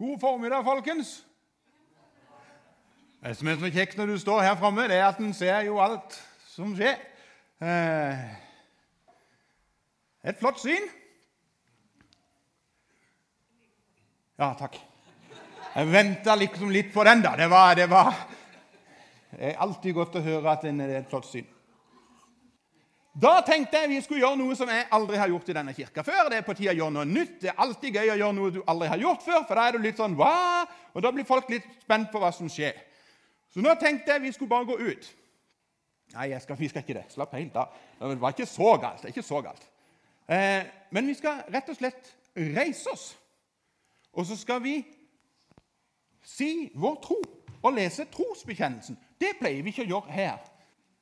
God formiddag, folkens. Det som er så kjekt når du står her framme, det er at en ser jo alt som skjer. Eh, et flott syn. Ja, takk. Jeg venta liksom litt på den, da. Det var, det var Det er alltid godt å høre at det er et flott syn. Da tenkte jeg vi skulle gjøre noe som jeg aldri har gjort i denne kirka før. Det er på tide å gjøre noe nytt. Det er alltid gøy å gjøre noe du aldri har gjort før, for da er du litt sånn hva? Og da blir folk litt spent på hva som skjer. Så nå tenkte jeg vi skulle bare gå ut. Nei, skal, vi skal ikke det. Slapp helt av. Det var ikke så galt. Det er ikke så galt. Eh, men vi skal rett og slett reise oss. Og så skal vi si vår tro og lese trosbekjennelsen. Det pleier vi ikke å gjøre her.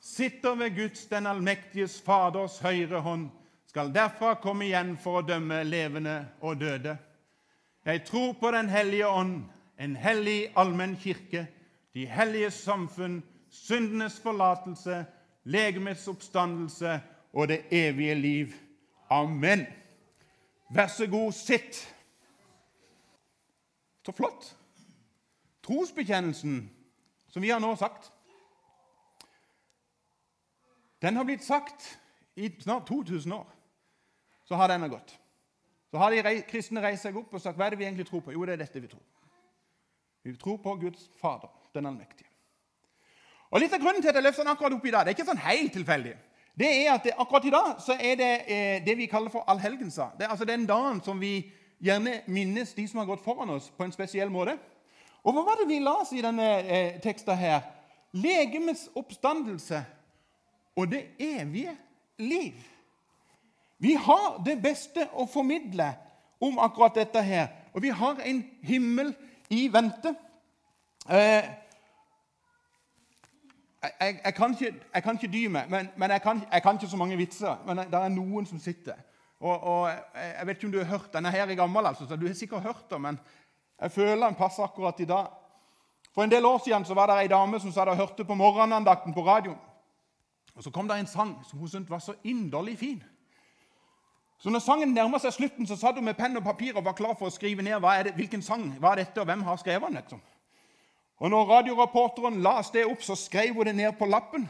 sitter ved Guds, den allmektiges Faders høyre hånd, skal derfra komme igjen for å dømme levende og døde. Jeg tror på Den hellige ånd, en hellig allmenn kirke, de helliges samfunn, syndenes forlatelse, legemets oppstandelse og det evige liv. Amen. Vær så god, sitt. Så flott. Trosbekjennelsen, som vi har nå sagt, den har blitt sagt i snart 2000 år. Så har denne gått. Så har de kristne reist seg opp og sagt hva er det vi egentlig tror på. Jo, det er dette vi tror. Vi tror på Guds Fader, den allmektige. Og Litt av grunnen til at jeg løfter den akkurat opp i dag, det er ikke sånn helt tilfeldig. Det er at det, Akkurat i dag så er det eh, det vi kaller for allhelgensa. Det er altså den dagen som vi gjerne minnes de som har gått foran oss, på en spesiell måte. Og hva var det vi las i denne eh, teksten her? Legemets oppstandelse og det evige liv. Vi har det beste å formidle om akkurat dette her. Og vi har en himmel i vente. Eh, jeg, jeg, kan ikke, jeg, kan ikke, dy meg, men, men jeg, kan, jeg, kan, ikke så mange vitser. Men det er noen som sitter. Og, og Jeg vet ikke om du har hørt Denne her er gammel, altså, så du har sikkert hørt den, men jeg føler den passer akkurat i dag. For en del år siden så var det ei dame som satt og hørte på morgenandakten på radioen. Og Så kom det en sang som hun syntes var så inderlig fin. Så når sangen nærma seg slutten, så satt hun med penn og papir og var klar for å skrive ned det, hvilken sang hva er dette, og hvem har skrevet den. Liksom. Og når radioreporteren las det opp, så skrev hun det ned på lappen.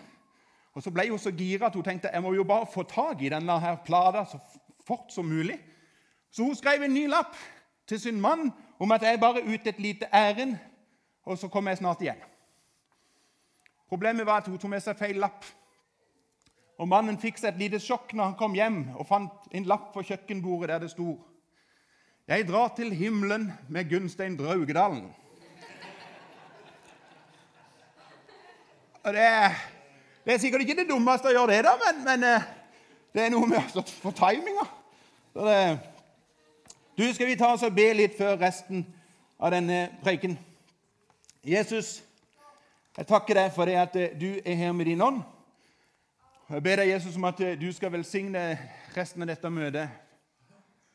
Og Så ble hun så gira at hun tenkte jeg må jo bare få tak i denne her plata så fort som mulig. Så hun skrev en ny lapp til sin mann om at jeg bare ute et lite ærend, og så kommer jeg snart igjen. Problemet var at hun tok med seg feil lapp. Og Mannen fikk seg et lite sjokk når han kom hjem og fant en lapp på kjøkkenbordet der det sto Jeg drar til himmelen med Gunstein Draugedalen. Og det, det, er sikkert ikke det dummeste å gjøre det, da, men, men eh, det er noe med å få timinga. Du, skal vi ta oss og be litt før resten av denne preken? Jesus, jeg takker deg for det at eh, du er her med din ånd. Jeg ber deg, Jesus, om at du skal velsigne resten av dette møtet.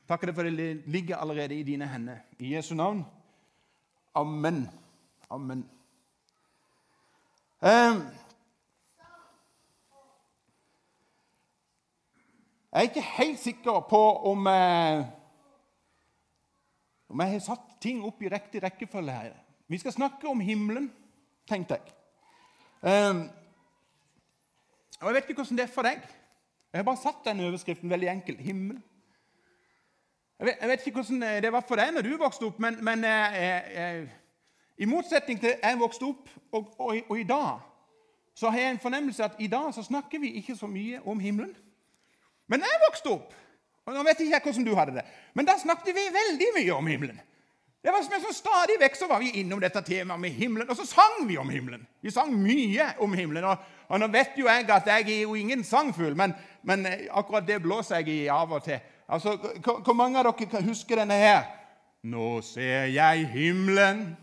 Takker deg for det ligger allerede i dine hender. I Jesu navn. Amen. Amen. Um, jeg er ikke helt sikker på om, uh, om jeg har satt ting opp i riktig rekkefølge her. Vi skal snakke om himmelen, tenkte jeg. Og Jeg vet ikke hvordan det er for deg. Jeg har bare satt den overskriften veldig enkelt. Himmel. Jeg vet, jeg vet, ikke hvordan det var for deg når du vokste opp, men, men jeg, jeg, i motsetning til jeg vokste opp og, og, og, i dag, så har jeg en fornemmelse at i dag så snakker vi ikke så mye om himmelen. Men jeg vokste opp, og nå vet jeg ikke hvordan du hadde det, men da snakket vi veldig mye om himmelen. Det var som sånn Stadig vekk så var vi innom dette temaet med himmelen, og så sang vi om himmelen. Vi sang mye om himmelen. Og, og nå vet jo jeg at jeg er jo ingen sangfugl, men, men, eh, akkurat det blåser jeg i av og til. Altså, Hvor mange av dere kan huske denne her? Nå ser jeg himmelen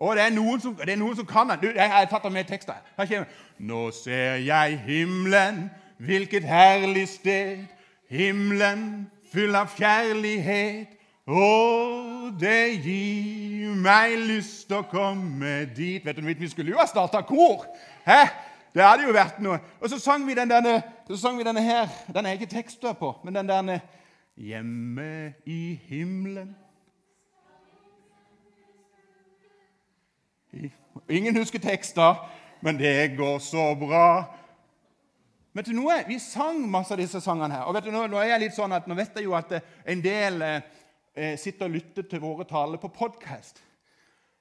Og det er noen som, er noen som kan den. Jeg har tatt med tekster. Her kommer Nå ser jeg himmelen, hvilket herlig sted. Himmelen full av kjærlighet. Og det gir meg lyst til å komme dit Vet du, Vi skulle jo ha starta kor! Hæ? Det hadde jo vært noe. Og så sang vi, den denne, så sang vi denne her. Den er ikke tekster på, men den der Hjemme i himmelen Ingen husker tekster, men det går så bra. Vet du noe? Vi sang masse av disse sangene her. Og vet du, nå, nå er jeg litt sånn at, nå vet jeg jo at eh, en del eh, eh, sitter og lytter til våre taler på podkast.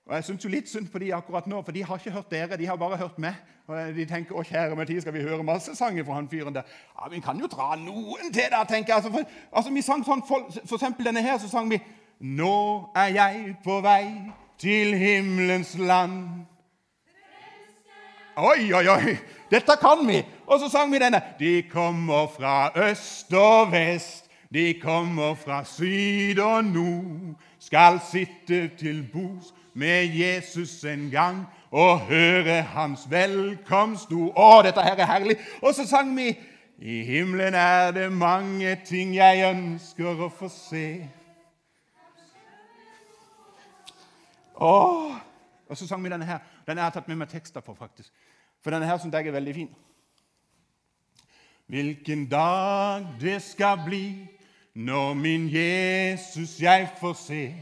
Og Jeg syns litt synd på de akkurat nå, for de har ikke hørt dere. De har bare hørt meg. Og De tenker å kjære min tid, skal vi høre masse sanger fra han fyren der. Ja, Vi kan jo dra noen til, da, tenker jeg. Altså, for, altså, vi sang sånn, for, for eksempel denne her, så sang vi Nå er jeg på vei til himmelens land. Oi, oi, oi! Dette kan vi! Og så sang vi denne. De kommer fra øst og vest, de kommer fra syd og nord. Skal sitte til bords med Jesus en gang og høre hans velkomstord. Å, dette her er herlig! Og så sang vi I himmelen er det mange ting jeg ønsker å få se. Åh. Og så sang vi denne her. Den har jeg tatt med meg tekster på, faktisk. For denne her syns jeg er veldig fin. Hvilken dag det skal bli når min Jesus jeg får se,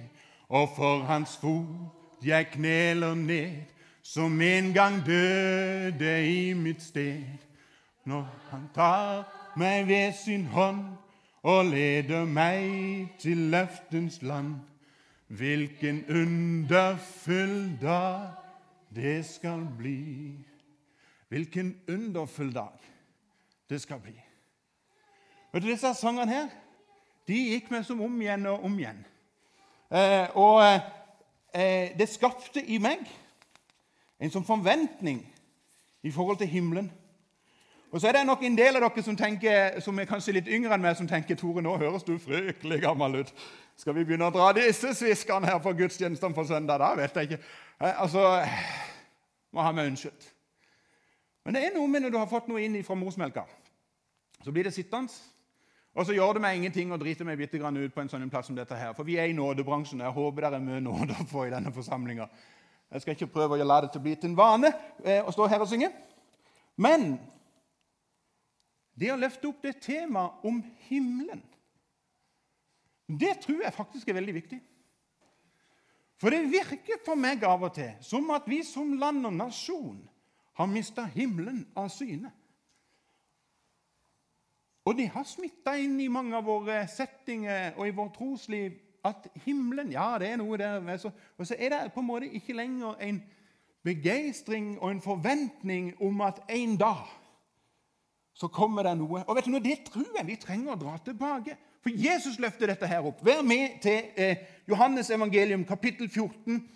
og for hans fot jeg kneler ned, som en gang døde i mitt sted. Når han tar meg ved sin hånd og leder meg til løftens land. Hvilken underfull dag det skal bli. Hvilken underfull dag det skal bli. Vet du, Disse sangene her de gikk meg som om igjen og om igjen. Eh, og eh, det skapte i meg en sånn forventning i forhold til himmelen. Og så er det nok en del av dere som, tenker, som er kanskje litt yngre enn meg, som tenker Tore, nå høres du fryktelig gammel ut. Skal vi begynne å dra disse sviskene her på gudstjenesten på søndag? Da vet jeg ikke. Eh, altså Må ha meg unnskyldt. Men det er noe med når du har fått noe inn fra morsmelka. Så blir det sittende. Og så gjør det meg ingenting å drite meg bitte grann ut på en sånn plass som dette her. For vi er i nådebransjen. Jeg håper det er mye nåde å få i denne forsamlinga. Jeg skal ikke prøve å la det til å bli til en vane eh, å stå her og synge. Men det å løfte opp det temaet om himmelen det tror jeg faktisk er veldig viktig. For det virker for meg av og til som at vi som land og nasjon har mista himmelen av syne. Og det har smitta inn i mange av våre settinger og i vårt trosliv at himmelen Ja, det er noe der. Og så er det på en måte ikke lenger en begeistring og en forventning om at en dag så kommer det noe. Og vet du noe, Det tror jeg vi trenger å dra tilbake. For Jesus løfter dette her opp. Vær med til eh, Johannes evangelium, kapittel 14.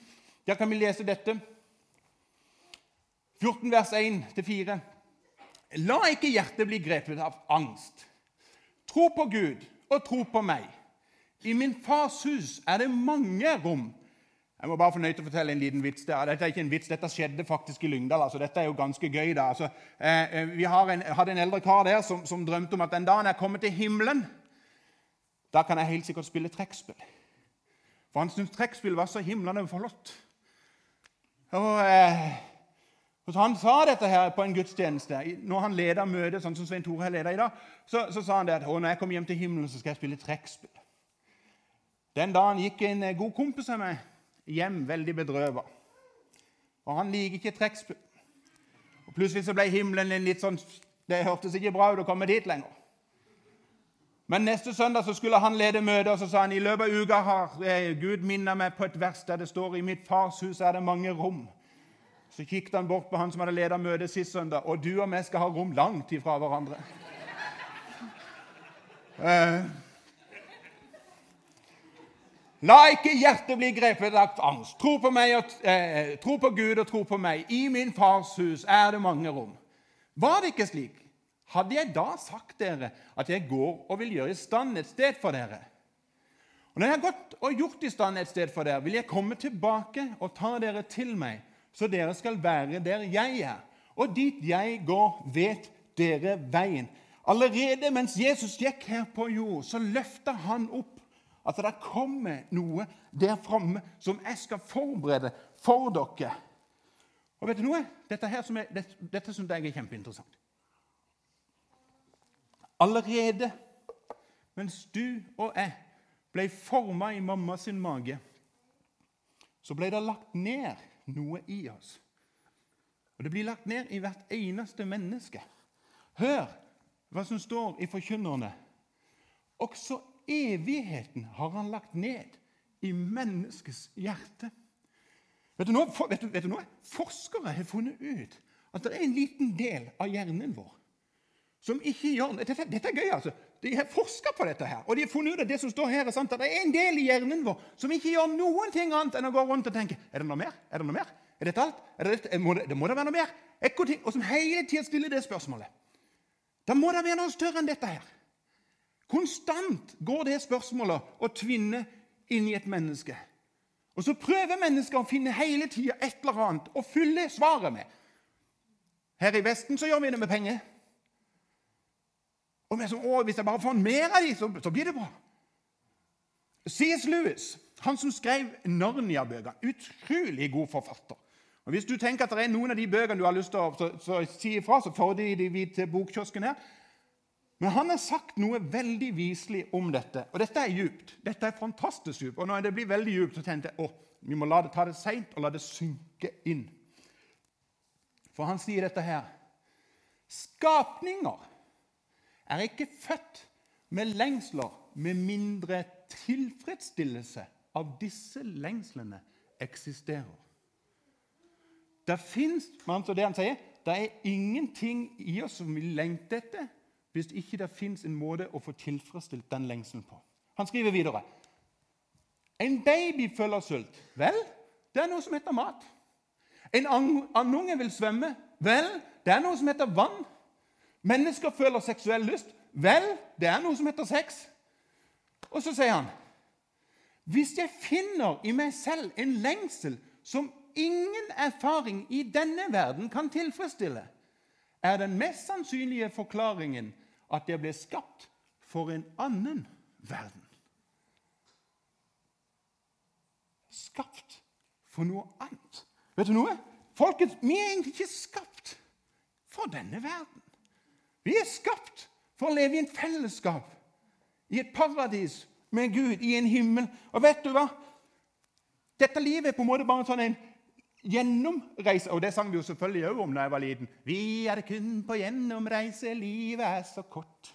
Der kan vi lese dette. 14 vers 1-4. La ikke hjertet bli grepet av angst. Tro på Gud og tro på meg. I min fars hus er det mange rom. Jeg må bare få til å fortelle en liten vits. der. Dette er ikke en vits, dette skjedde faktisk i Lyngdal. altså Dette er jo ganske gøy. da. Altså, eh, eh vi en, hadde en eldre kar der som, som drømte om at den dagen jeg kommer til himmelen, da kan jeg helt sikkert spille trekkspill. For han syntes trekkspill var så himlende flott. Og, eh, så Han sa dette her på en gudstjeneste. Når han leda møtet, sånn som Svein Tore leda i dag, så, så, sa han det at når jeg kommer hjem til himmelen, så skal jeg spille trekkspill. Den dagen gikk en eh, god kompis av meg hjem veldig bedrøva. Og han liker ikke trekkspill. Og Plutselig så ble himmelen en litt sånn Det hørtes ikke bra ut å komme dit lenger. Men neste søndag så skulle han lede møte, og så sa han i løpet av uka har eh, Gud minnet meg på et vers der det står i mitt fars hus er det mange rom. Så kikket han bort på han som hadde ledet møtet sist søndag, og du og vi skal ha rom langt ifra hverandre. Uh, La ikke hjertet bli grepet av angst. Tro på, og, eh, tro på Gud og tro på meg. I min fars hus er det mange rom. Var det ikke slik? Hadde jeg da sagt dere at jeg går og vil gjøre i stand et sted for dere? Og Når jeg har gått og gjort i stand et sted for dere, vil jeg komme tilbake og ta dere til meg, så dere skal være der jeg er. Og dit jeg går, vet dere veien. Allerede mens Jesus gikk her på jord, så løfta han opp at det kommer noe der framme som jeg skal forberede for dere. Og vet du noe? Dette, her som er, dette, dette synes jeg er kjempeinteressant. Allerede mens du og jeg ble forma i mammas mage, så ble det lagt ned noe i oss. Og det blir lagt ned i hvert eneste menneske. Hør hva som står i Forkynnerne. Også evigheten har han lagt ned i menneskets hjerte. Vet du, noe? vet, du, vet du noe? Forskere har funnet ut at det er en liten del av hjernen vår som ikke gjør Dette, dette er gøy, altså. De har forska på dette, her, og de har funnet ut at det som står her er sant, at det er en del i hjernen vår som ikke gjør noen ting annet enn å gå rundt og tenke Er det noe mer? Er det noe mer? Er dette alt? Er det dette? Må, det, må det være noe mer? Ekkoting, og som hele tida stiller det spørsmålet. Da må det være noe større enn dette her. Konstant går det spørsmålet å tvinne inn i et menneske. Og så prøver mennesker å finne hele tida et eller annet å fylle svaret med. Her i Vesten så gjør vi det med penger. Og vi er sånn, Hvis jeg bare får mer av dem, så, så, blir det bra. C.S. Lewis, han som skrev Narnia-bøkene, utrolig god forfatter. Og Hvis du tenker at det er noen av de bøkene du har lyst til å så, så si ifra, så får de de til bokkiosken her. Men han har sagt noe veldig viselig om dette. Og dette er djupt. Dette er fantastisk djupt. Og når det blir veldig djupt, så tenkte jeg å, vi må la det ta det seint og la det synke inn. For han sier dette her Skapninger er ikke født med lengsler med mindre tilfredsstillelse av disse lengslene eksisterer. Det fins altså det han sier, det er ingenting i oss som vil lengte etter hvis ikke det fins en måte å få tilfredsstilt den lengselen på. Han skriver videre En baby føler sult. Vel, det er noe som heter mat. En andunge vil svømme. Vel, det er noe som heter vann. Mennesker føler seksuell lyst. Vel, det er noe som heter sex. Og så sier han Hvis jeg finner i meg selv en lengsel som ingen erfaring i denne verden kan tilfredsstille, er den mest sannsynlige forklaringen at jeg ble skapt for en annen verden. Skapt for noe annet. Vet du noe? Folkens, vi er egentlig ikke skapt for denne verden. Vi er skapt for å leve i en fellesskap, i et paradis med Gud, i en himmel. Og vet du hva? Dette livet er på en måte bare sånn en gjennomreise. Og det sang vi jo selvfølgelig òg om da jeg var liten. Vi er kun på gjennomreise, livet er så kort.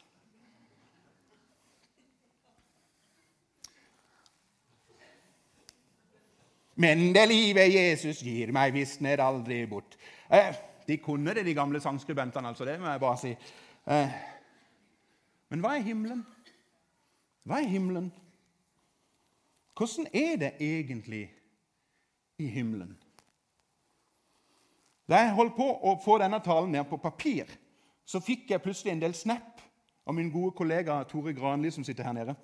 Men det livet Jesus gir meg, visner aldri bort. Eh, de kunne det, de gamle sangskribentene. altså, Det må jeg bare si. Eh. Men hva er himmelen? Hva er himmelen? Hvordan er det egentlig i himmelen? Da jeg holdt på å få denne talen ned på papir, så fikk jeg plutselig en del snap av min gode kollega Tore Granli, som sitter her nede.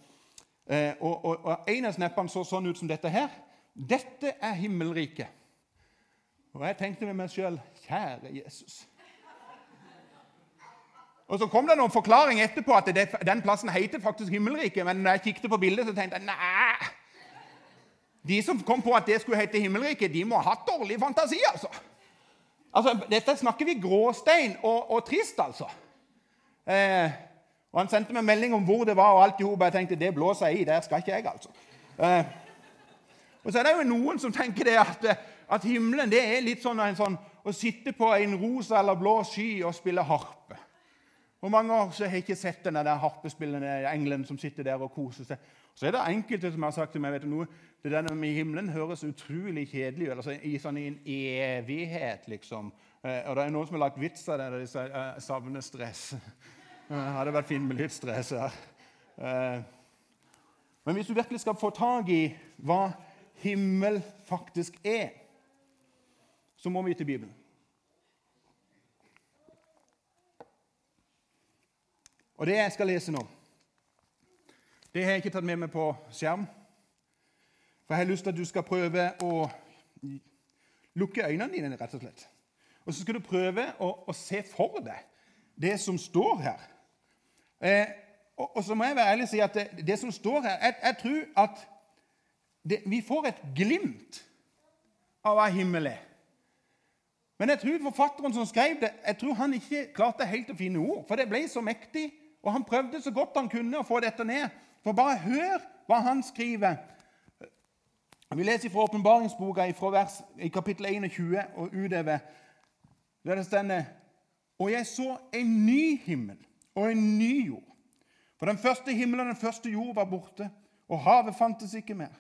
Eh, og, og, og En av snappene så sånn ut som dette her. Dette er himmelriket. Og jeg tenkte med meg sjøl Kjære Jesus. Og Så kom det noen forklaring etterpå at det, den plassen heter faktisk Himmelriket. Men når jeg kikket på bildet, så tenkte jeg nei. De som kom på at det skulle hete Himmelriket, de må ha hatt dårlig fantasi. altså. Altså, Dette snakker vi gråstein og, og trist, altså. Eh, og Han sendte meg melding om hvor det var, og alt i hop. Jeg tenkte det blåser jeg i. Der skal ikke jeg, altså. Eh, og så er det jo noen som tenker det at at himmelen det er litt sånn, sånn å sitte på en rosa eller blå sky og spille harpe. Hvor mange år så har jeg ikke sett den harpespillende engelen som sitter der og koser seg? Så er det enkelte som har sagt til meg vet du noe, det der med himmelen høres utrolig kjedelig ut. Altså, I sånn i en evighet, liksom. Eh, og det er noen som har lagt vits av det der de sier eh, 'savner stress'. Det hadde vært fint med litt stress her. Eh, men hvis du virkelig skal få tak i hva himmel faktisk er så må vi til Bibelen. Og det jeg skal lese nå, det har jeg ikke tatt med meg på skjerm. For jeg har lyst til at du skal prøve å lukke øynene dine, rett og slett. Og så skal du prøve å, å se for deg det som står her. Eh, og, og, så må jeg være ærlig og si at det, det som står her Jeg, jeg tror at det, vi får et glimt av hva himmelen er. Men jeg tror forfatteren som skrev det, jeg tror han ikke klarte helt å finne ord. For det ble så mektig, og han prøvde så godt han kunne å få dette ned. For bare hør hva han skriver. Vi leser fra åpenbaringsboka i kapittel 21 og utover. Der det stender Og jeg så en ny himmel og en ny jord. For den første himmelen og den første jord var borte, og havet fantes ikke mer.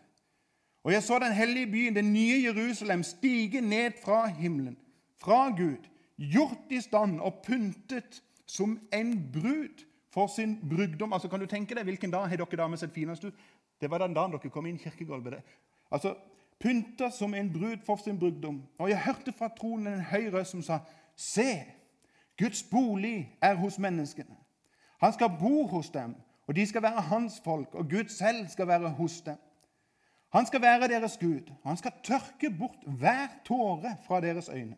Og jeg så den hellige byen, den nye Jerusalem, stige ned fra himmelen, fra Gud, gjort i stand og pyntet som en brud for sin brudgom. Altså, Kan du tenke deg hvilken dag har dere damer sett finest ut? Det var den dagen dere kom inn kirkegulvet. Altså, Pynta som en brud for sin brudgom. Og jeg hørte fra tronen en høy røst som sa, Se, Guds bolig er hos menneskene. Han skal bo hos dem, og de skal være hans folk, og Gud selv skal være hos dem. Han skal være deres Gud, og han skal tørke bort hver tåre fra deres øyne.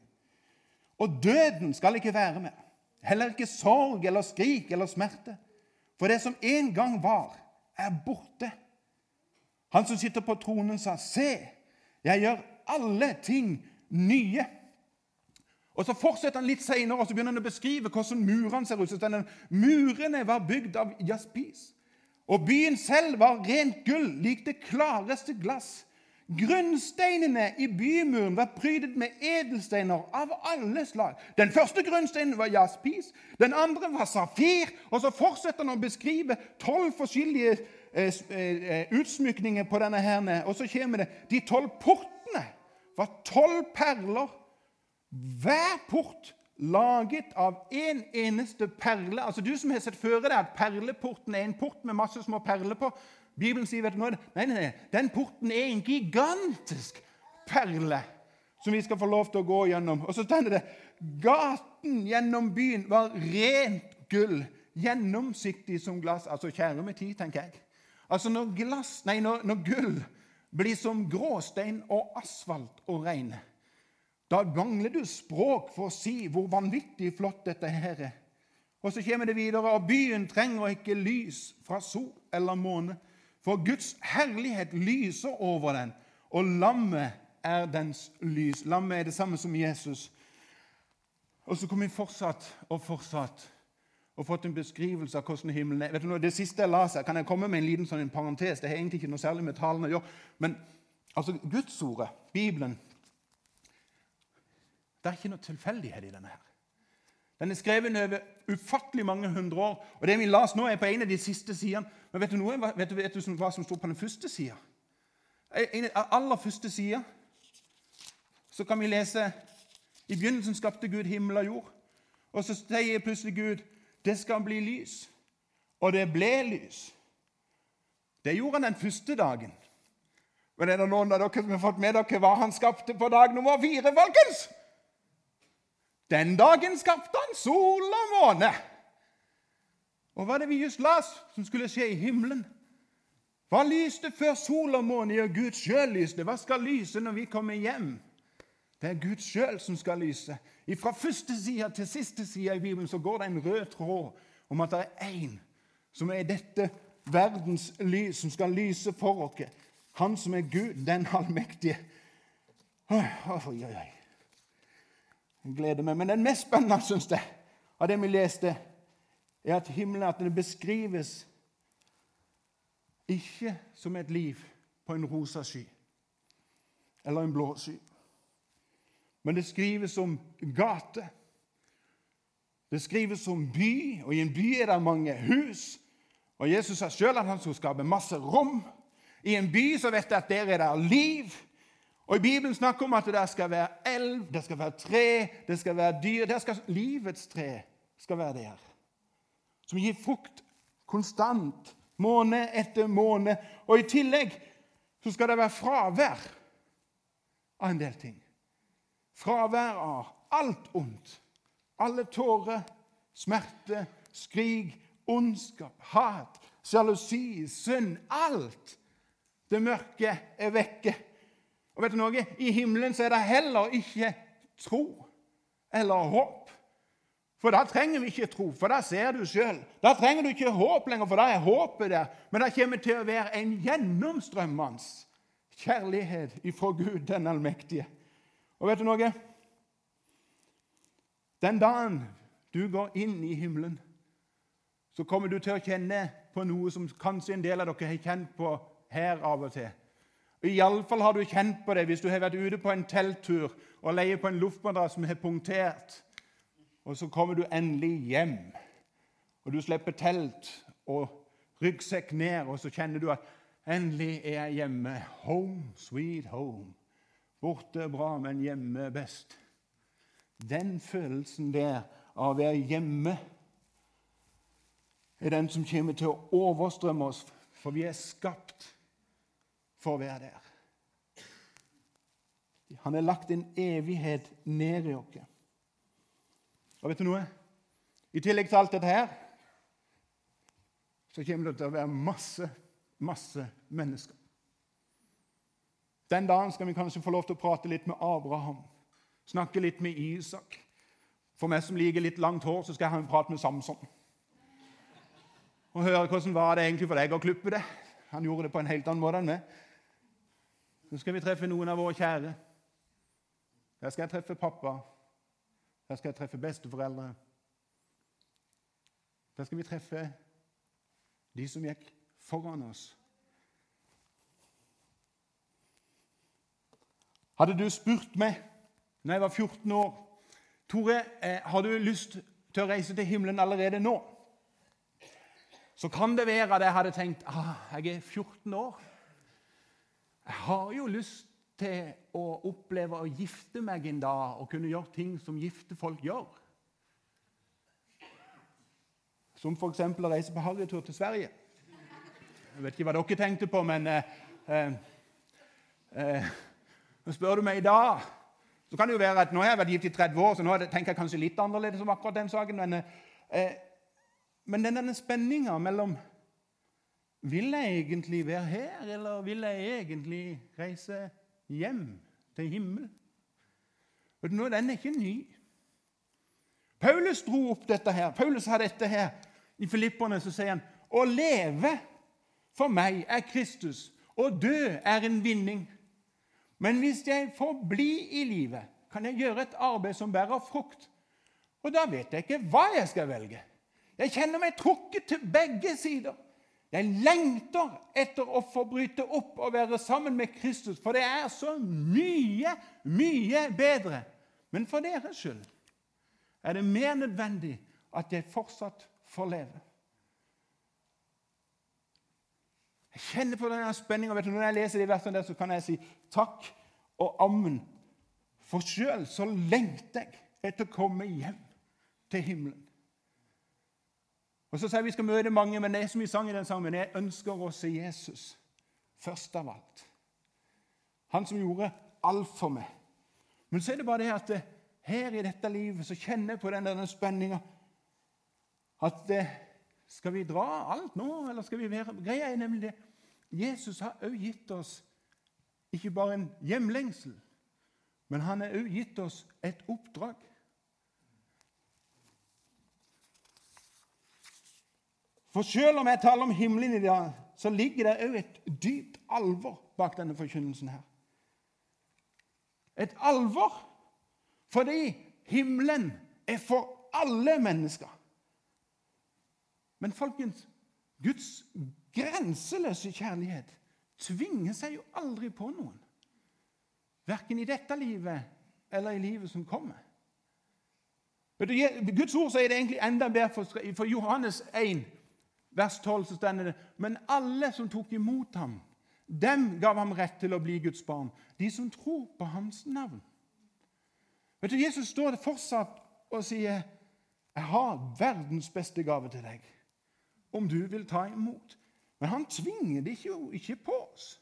Og døden skal ikke være med, heller ikke sorg eller skrik eller smerte. For det som en gang var, er borte. Han som sitter på tronen, sa, Se, jeg gjør alle ting nye. Og Så fortsetter han litt senere og så begynner han å beskrive hvordan murene ser ut. Denne, Murene var bygd av jaspis. Og byen selv var rent gull, lik det klareste glass. Grunnsteinene i bymuren var prydet med edelsteiner av alle slag. Den første grunnsteinen var jaspis, den andre var safir. Og så fortsetter han å beskrive tolv forskjellige eh, eh, utsmykninger på denne. her. Og så kommer det de tolv portene var tolv perler hver port laget av én en eneste perle. Altså Du som har sett føre deg at perleporten er en port med masse små perler på. Bibelen sier vet du? Nei, nei, den porten er en gigantisk perle som vi skal få lov til å gå gjennom. Og så stender det gaten gjennom byen var rent gull, gjennomsiktig som glass. Altså kjære med tid, tenker jeg. Altså Når, glass, nei, når, når gull blir som gråstein og asfalt og regn da mangler du språk for å si hvor vanvittig flott dette her er. Og så kommer det videre, og byen trenger ikke lys fra sol eller måne, for Guds herlighet lyser over den, og lammet er dens lys. Lammet er det samme som Jesus. Og så kom vi fortsatt og fortsatt og fått en beskrivelse av hvordan himmelen er. Vet du noe, Det siste jeg la seg, kan jeg komme med en liten sånn en parentes? Det har egentlig ikke noe særlig med talen å gjøre. Men altså, Gudsordet, Bibelen, det er ikke noe tilfeldighet i denne. her. Den er skrevet over ufattelig mange hundre år. og Det vi las nå, er på en av de siste sidene. Men vet du, noe, vet du, vet du hva som står på den første sida? En av aller første sida så kan vi lese I begynnelsen skapte Gud himmel og jord. Og så sier plutselig Gud det skal bli lys. Og det ble lys. Det gjorde han den første dagen. Men er det noen av dere som har fått med dere hva han skapte på dag nummer fire? folkens? Den dagen skapte han sol og måne. Og hva er det vi just las som skulle skje i himmelen? Hva lyste før sol og måne? Ja, Gud sjøl lyste. Hva skal lyse når vi kommer hjem? Det er Gud sjøl som skal lyse. Fra første side til siste side i Bibelen så går det en rød tråd om at det er én som er dette verdens lys, som skal lyse for oss. Han som er Gud, den allmektige. Oi, oi, oi. Gleder meg. Men den mest spennende syns jeg, av det vi leste, er at himmelen at den beskrives ikke som et liv på en rosa sky eller en blå sky. Men det skrives som gate. Det skrives som by, og i en by er det mange hus. Og Jesus sa sjøl at han skulle skape masse rom. I en by så vet jeg at der er det liv. Og I Bibelen snakker om at det skal være elv, det skal være tre, det skal være dyr. Det skal, livets tre skal være der. Som gir frukt konstant, måned etter måned. Og i tillegg så skal det være fravær av en del ting. Fravær av alt ondt. Alle tårer, smerte, skrik, ondskap, hat, sjalusi, synd. Alt Det mørke er vekke. Og vet du noe? I himmelen så er det heller ikke tro eller håp. For da trenger vi ikke tro, for da ser du sjøl. Da trenger du ikke håp lenger, for da er håpet der. Men det kommer til å være en gjennomstrømmende kjærlighet ifra Gud den allmektige. Og vet du noe? Den dagen du går inn i himmelen, så kommer du til å kjenne på noe som kanskje en del av dere har kjent på her av og til. Iallfall har du kjent på det hvis du har vært ute på en telttur og leier på en luftmadrass som har punktert. Og så kommer du endelig hjem, og du slipper telt og ryggsekk ned, og så kjenner du at endelig er jeg hjemme. Home, sweet home. Borte er bra, men hjemme er best. Den følelsen der av å være hjemme er den som kommer til å overstrømme oss, for vi er skapt for å være der. Han har lagt en evighet ned i oss. Og vet du noe? I tillegg til alt dette her så kommer det til å være masse, masse mennesker. Den dagen skal vi kanskje få lov til å prate litt med Abraham, snakke litt med Isak. For meg som liker litt langt hår, så skal jeg ha en prat med Samson og høre hvordan var det egentlig for deg å klippe det. Han gjorde det på en helt annen måte enn meg. Så skal vi treffe noen av våre kjære. Der skal jeg treffe pappa. Der skal jeg treffe besteforeldre. Der skal vi treffe de som gikk foran oss. Hadde du spurt meg når jeg var 14 år Tore, eh, har du lyst til å reise til himmelen allerede nå? så kan det være at jeg hadde tenkt ah, jeg er 14 år. Jeg har jo lyst til å oppleve å gifte meg en dag og kunne gjøre ting som gifte folk gjør. Som f.eks. å reise på harrytur til Sverige. Jeg vet ikke hva dere tenkte på, men eh, eh, eh, spør du meg i dag så kan det jo være at Nå har jeg vært gift i 30 år, så nå tenker jeg kanskje litt annerledes om akkurat den saken. Men eh, men denne spenninga mellom Vil jeg egentlig være her, eller vil jeg egentlig reise hjem til himmelen? Du, Den er ikke ny. Paulus dro opp dette her. Paulus har dette her. I Filipperne så sier han å leve for meg er Kristus, og dø er en vinning. Men hvis jeg får bli i livet, kan jeg gjøre et arbeid som bærer frukt. Og da vet jeg ikke hva jeg skal velge. Jeg kjenner meg trukket til begge sider. Jeg lengter etter å få bryte opp og være sammen med Kristus, for det er så mye, mye bedre. Men for deres skyld er det mer nødvendig at jeg fortsatt får leve. Jeg kjenner på denne spenninga. Når jeg leser de versene der, så kan jeg si takk og ammen. For sjøl så lengter jeg etter å komme hjem til himmelen. Og Så sier vi skal møte mange, men det er som vi sang i den sangen, jeg ønsker å se Jesus først av alt. Han som gjorde alt for meg. Men så er det bare det at eh, her i dette livet så kjenner jeg på den der spenninga at eh, skal vi dra alt nå, eller skal vi være Greia er nemlig det Jesus har òg gitt oss ikke bare en hjemlengsel, men han har òg gitt oss et oppdrag. For selv om jeg taler om himmelen i dag, så ligger det òg et dypt alvor bak denne forkynnelsen her. Et alvor fordi himmelen er for alle mennesker. Men folkens, Guds grenseløse kjærlighet tvinger seg jo aldri på noen. Verken i dette livet eller i livet som kommer. Guds ord sier det egentlig enda bedre for Johannes 1 vers 12 så stender det Men alle som tok imot ham, dem gav ham rett til å bli Guds barn. De som tror på hans navn. Vet du, Jesus står det fortsatt og sier, 'Jeg har verdens beste gave til deg, om du vil ta imot.' Men han tvinger det jo ikke på oss.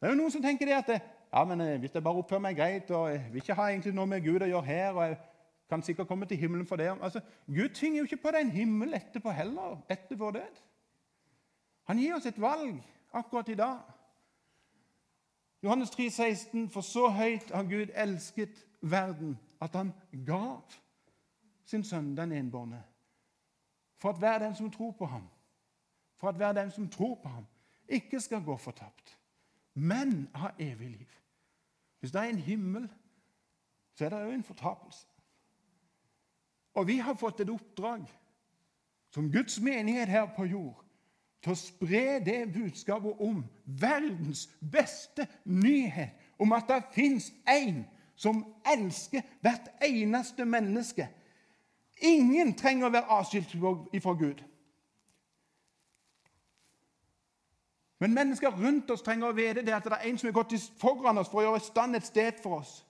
Det er jo Noen som tenker det at ja, men eh, hvis jeg bare oppfører meg greit og jeg vil ikke ha egentlig noe med Gud å gjøre her og jeg kan sikkert komme til himmelen for det. Altså, Gud tvinger jo ikke på deg en himmel etterpå heller, etter vår død. Han gir oss et valg akkurat i dag. Johannes 3, 16, For så høyt har Gud elsket verden, at han gav sin sønn, den enbårne, for at hver den som tror på ham, for at hver den som tror på ham, ikke skal gå fortapt, men ha evig liv. Hvis det er en himmel, så er det òg en fortapelse. Og vi har fått et oppdrag som Guds menighet her på jord til å spre det budskapet om verdens beste nyhet, om at det fins én som elsker hvert eneste menneske. Ingen trenger å være avskilt fra Gud. Men mennesker rundt oss trenger å vite det at det er en som har gått foran oss for å gjøre i stand et sted for oss.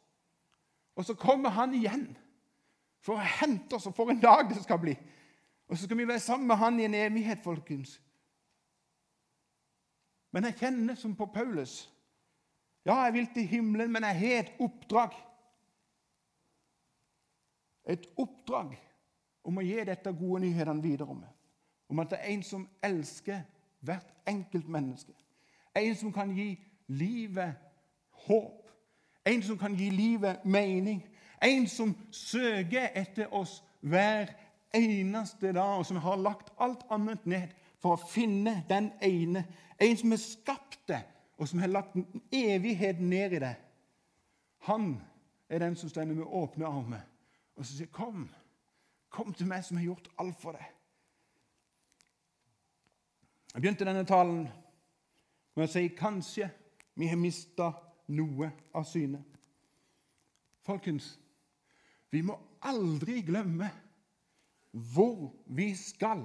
Og så kommer han igjen for å hente oss, og for en dag det skal bli. Og så skal vi være sammen med han i en evighet, folkens. Men jeg kjenner som på Paulus. Ja, jeg vil til himmelen, men jeg har et oppdrag. Et oppdrag om å gi dette gode nyhetene videre om. Om at det er en som elsker hvert enkelt menneske. En som kan gi livet håp. En som kan gi livet mening. En som søker etter oss hver eneste dag, og som har lagt alt annet ned for å finne den ene. En som har skapt det, og som har lagt evigheten ned i det. Han er den som står med åpne armer og som sier, 'Kom, kom til meg som har gjort alt for deg.' Jeg begynte denne talen med å si kanskje vi har mista noe av syne. Folkens, vi må aldri glemme hvor vi skal.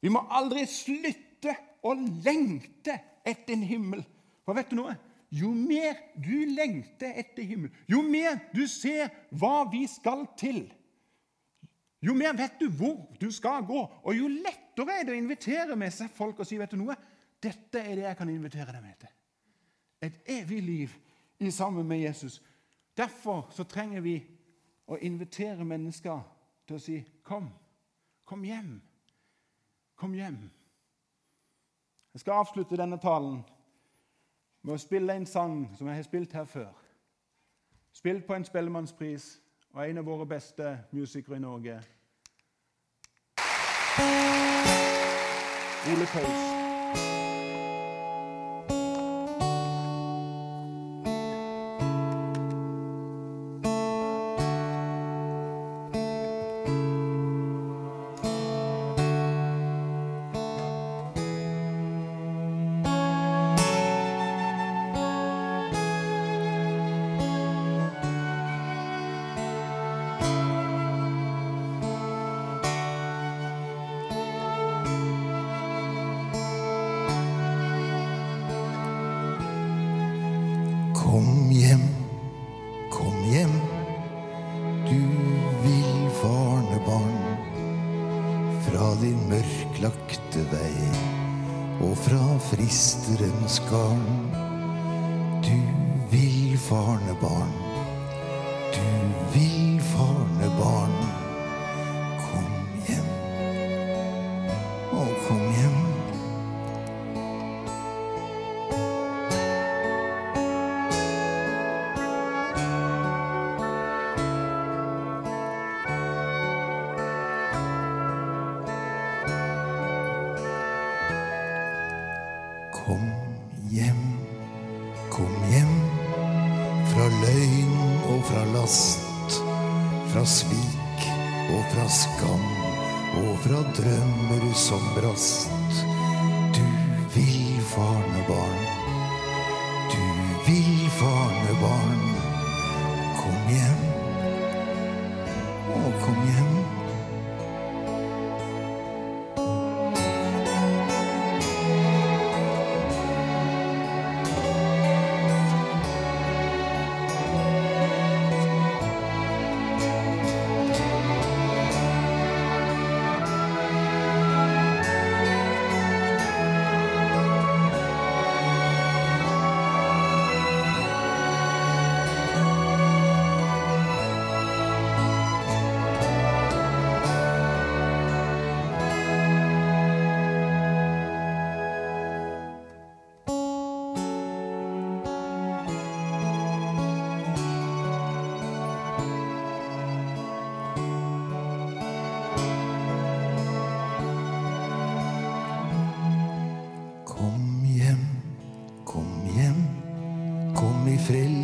Vi må aldri slutte å lengte etter en himmel. For vet du noe? Jo mer du lengter etter himmel, jo mer du ser hva vi skal til, jo mer vet du hvor du skal gå, og jo lettere er det å invitere med seg folk og si vet du noe, dette er det jeg kan invitere deg med til. Et evig liv i sammen med Jesus. Derfor så trenger vi å invitere mennesker til å si kom. Kom hjem. Kom hjem. Jeg skal avslutte denne talen med å spille en sang som jeg har spilt her før. Spilt på en Spellemannspris og en av våre beste musikere i Norge. Ole Paus. Fra last, fra svik og fra skam og fra drømmer som brast.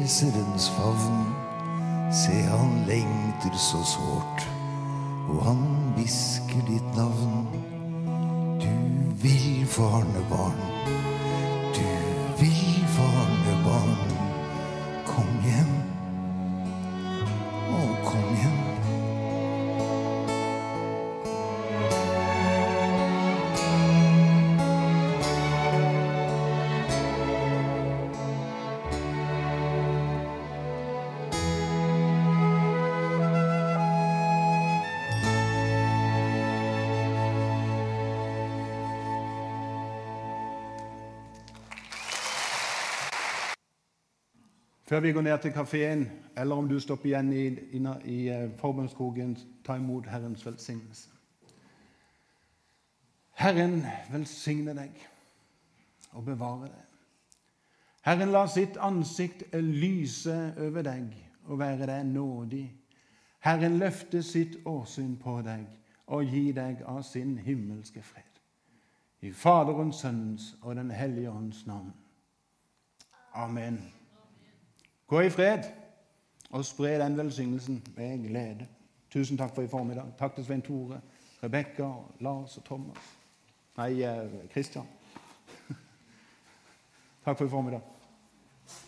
I Frelserens favn. Se, han lengter så sårt, og han hvisker ditt navn. Du vil få barnebarn. Før vi går ned til kafeen, eller om du stopper igjen i, i, i forbønnskogen, ta imot Herrens velsignelse. Herren velsigne deg og bevare deg. Herren la sitt ansikt lyse over deg og være deg nådig. Herren løfte sitt åsyn på deg og gi deg av sin himmelske fred. I Faderens, Sønnens og Den hellige ånds navn. Amen. Gå i fred og spre den velsignelsen med glede. Tusen takk for i formiddag. Takk til Svein Tore, Rebekka, Lars og Thomas. Nei, Kristian. Takk for i formiddag.